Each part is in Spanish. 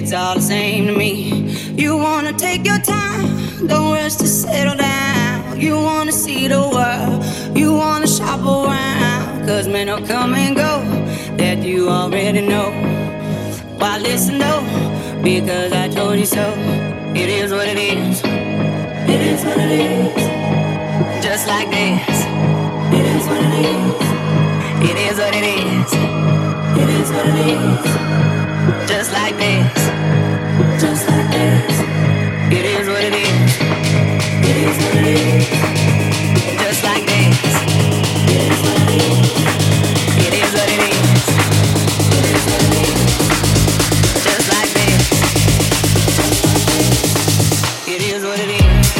It's all the same to me. You wanna take your time, don't rush to settle down. You wanna see the world, you wanna shop around. Cause men will come and go that you already know. Why listen though? Because I told you so. It is what it is. It is what it is. Just like this. It is what it is. It is what it is. It is what it is. Just like this. It is what it is.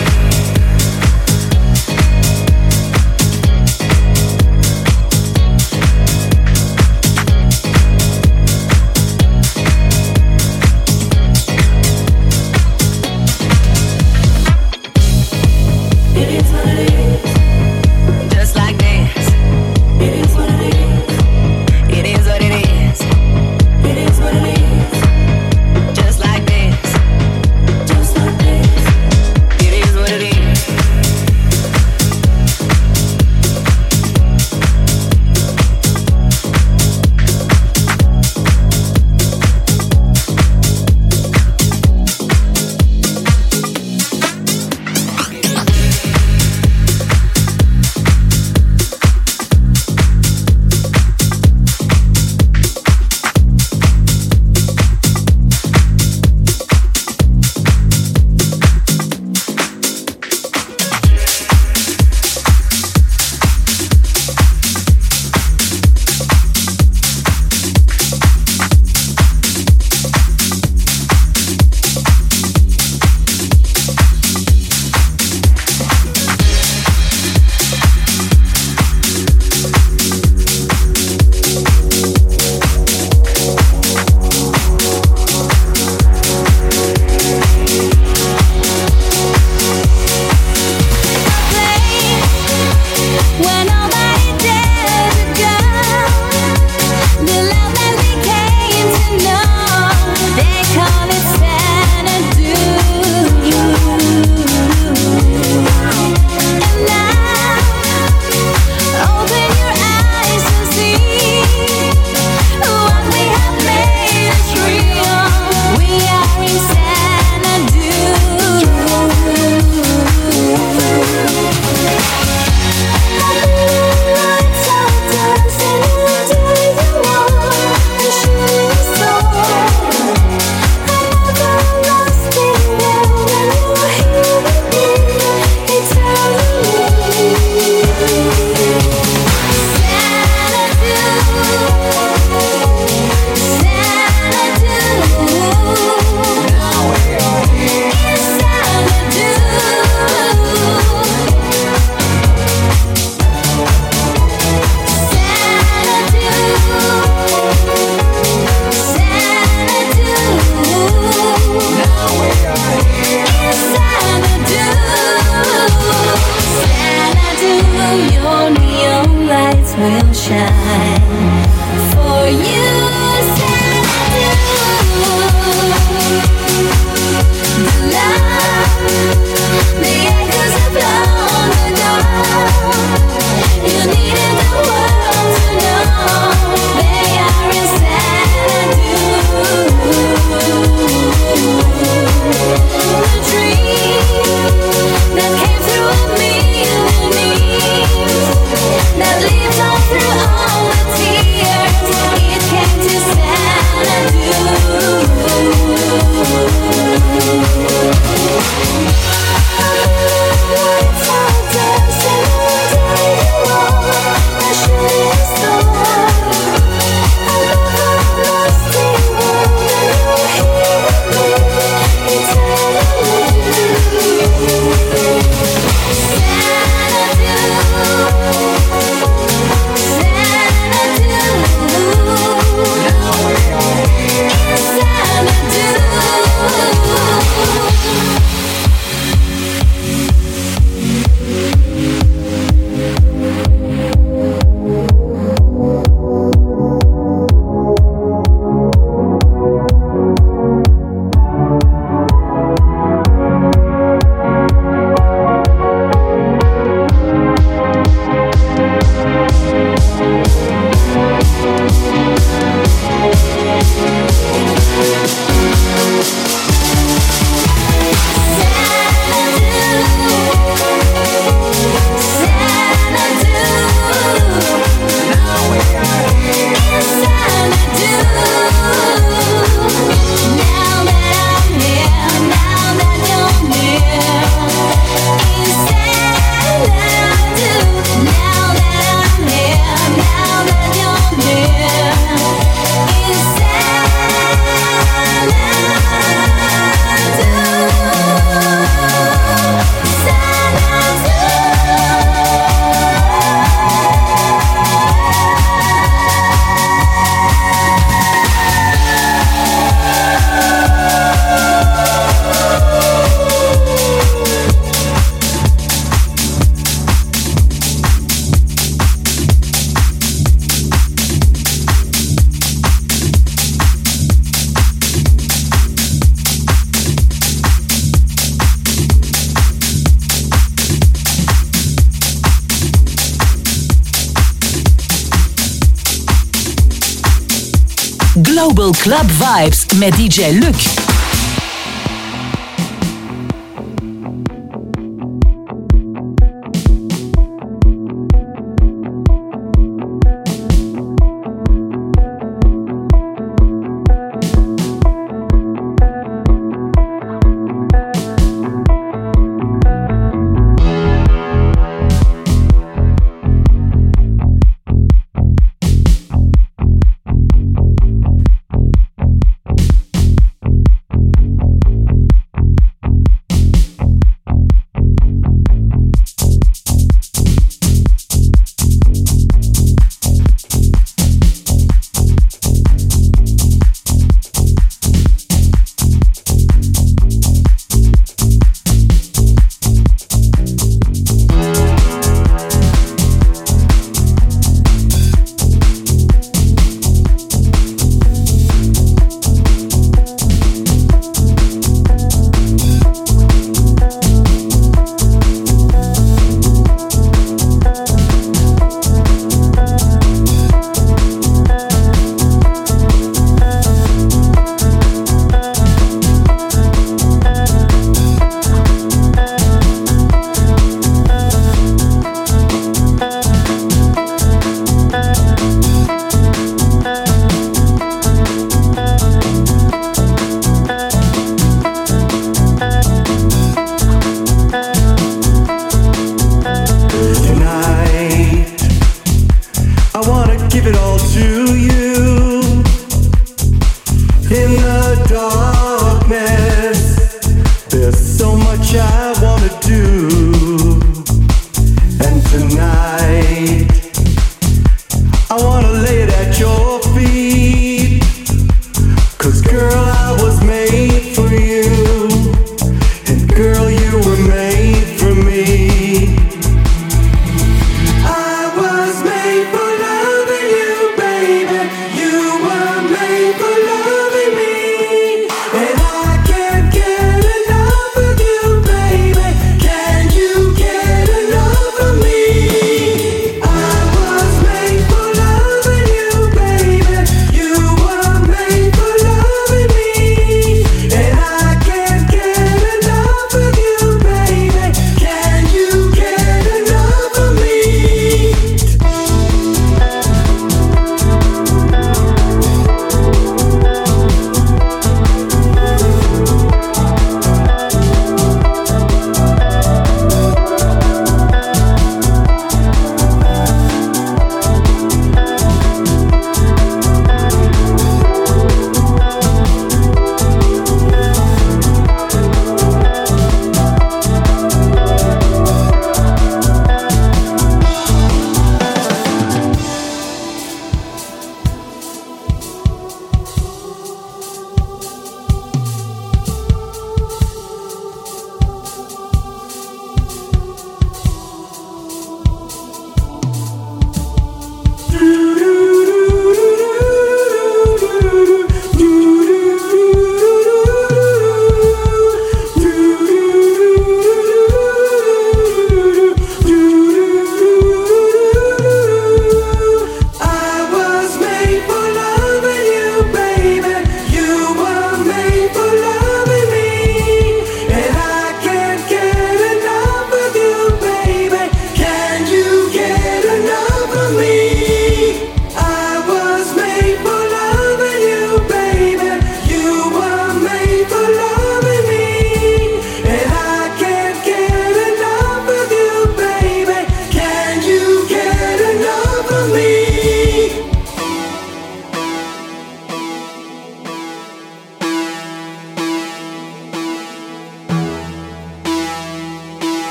Club Vibes met DJ Luc.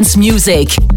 dance music.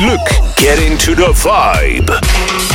Look! Luke. Get into the vibe.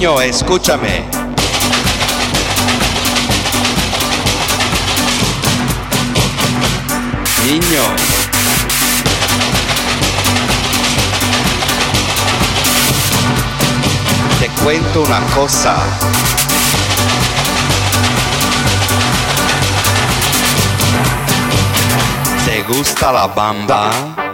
Niño, escúchame! Niño. Te cuento una cosa. ¿Te gusta la bamba?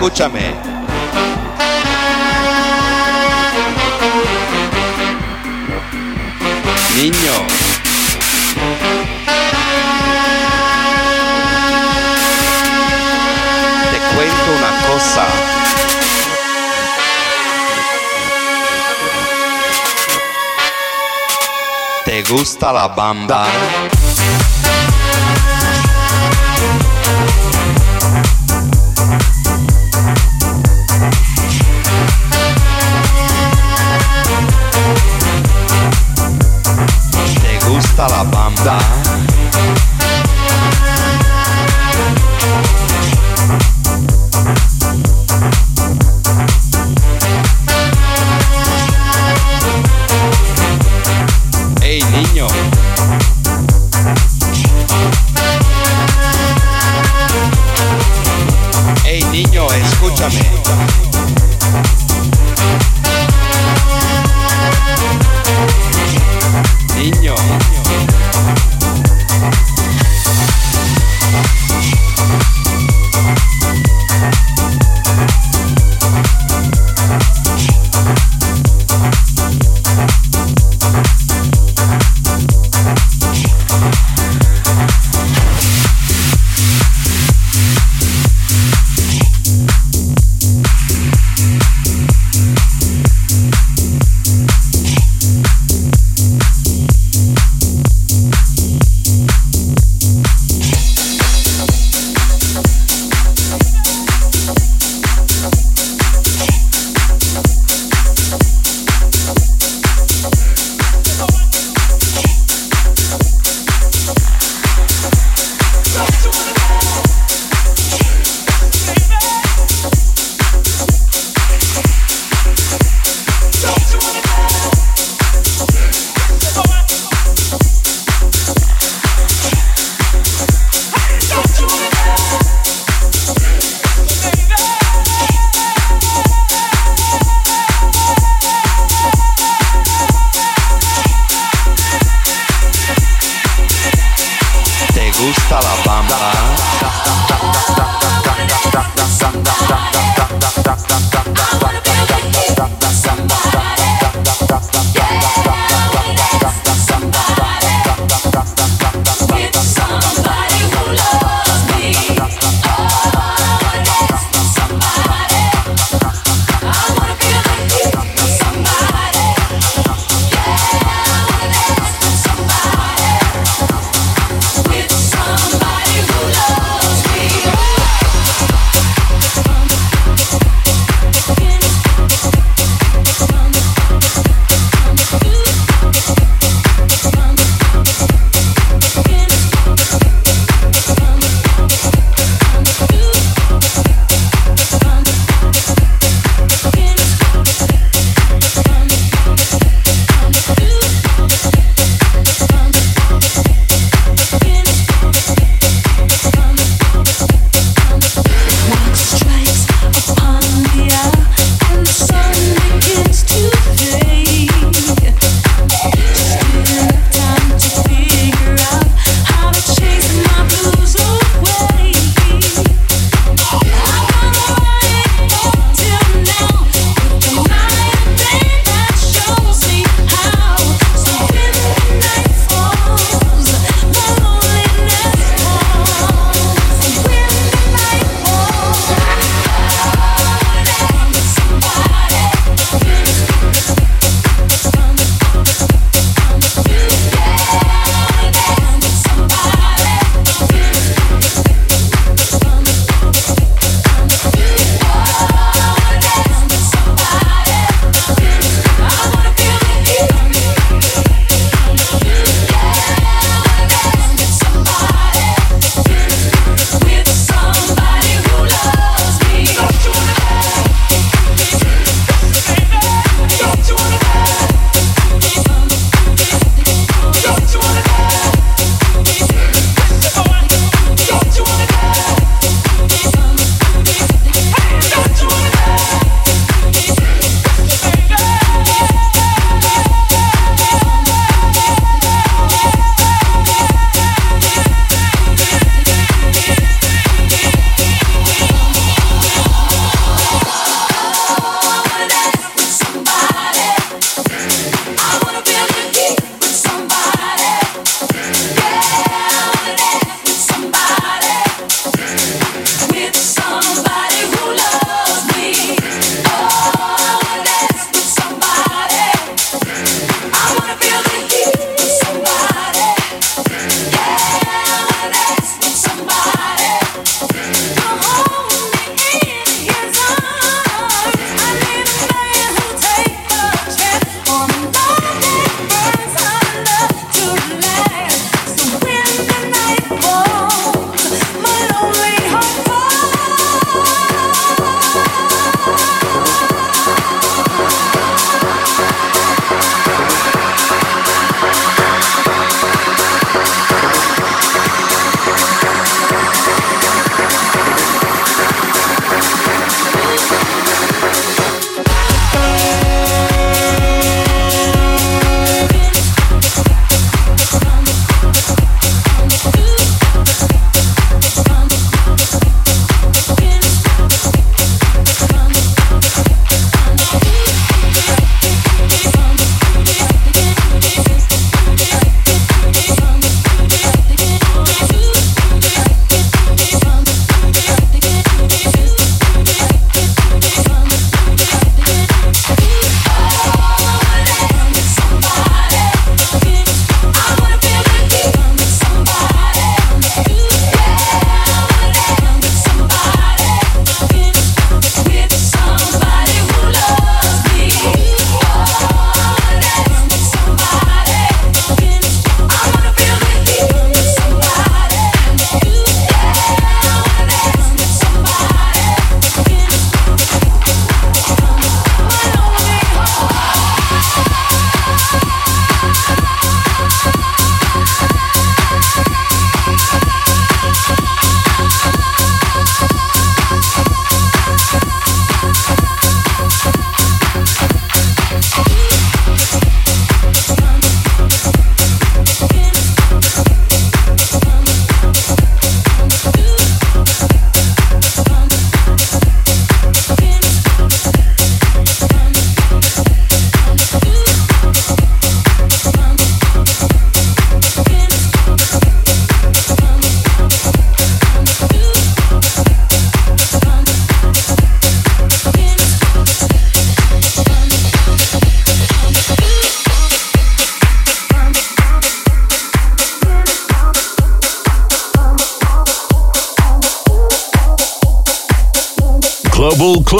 Escúchame. Niño. Te cuento una cosa. ¿Te gusta la bamba? ostala banda.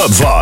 Club Vibe.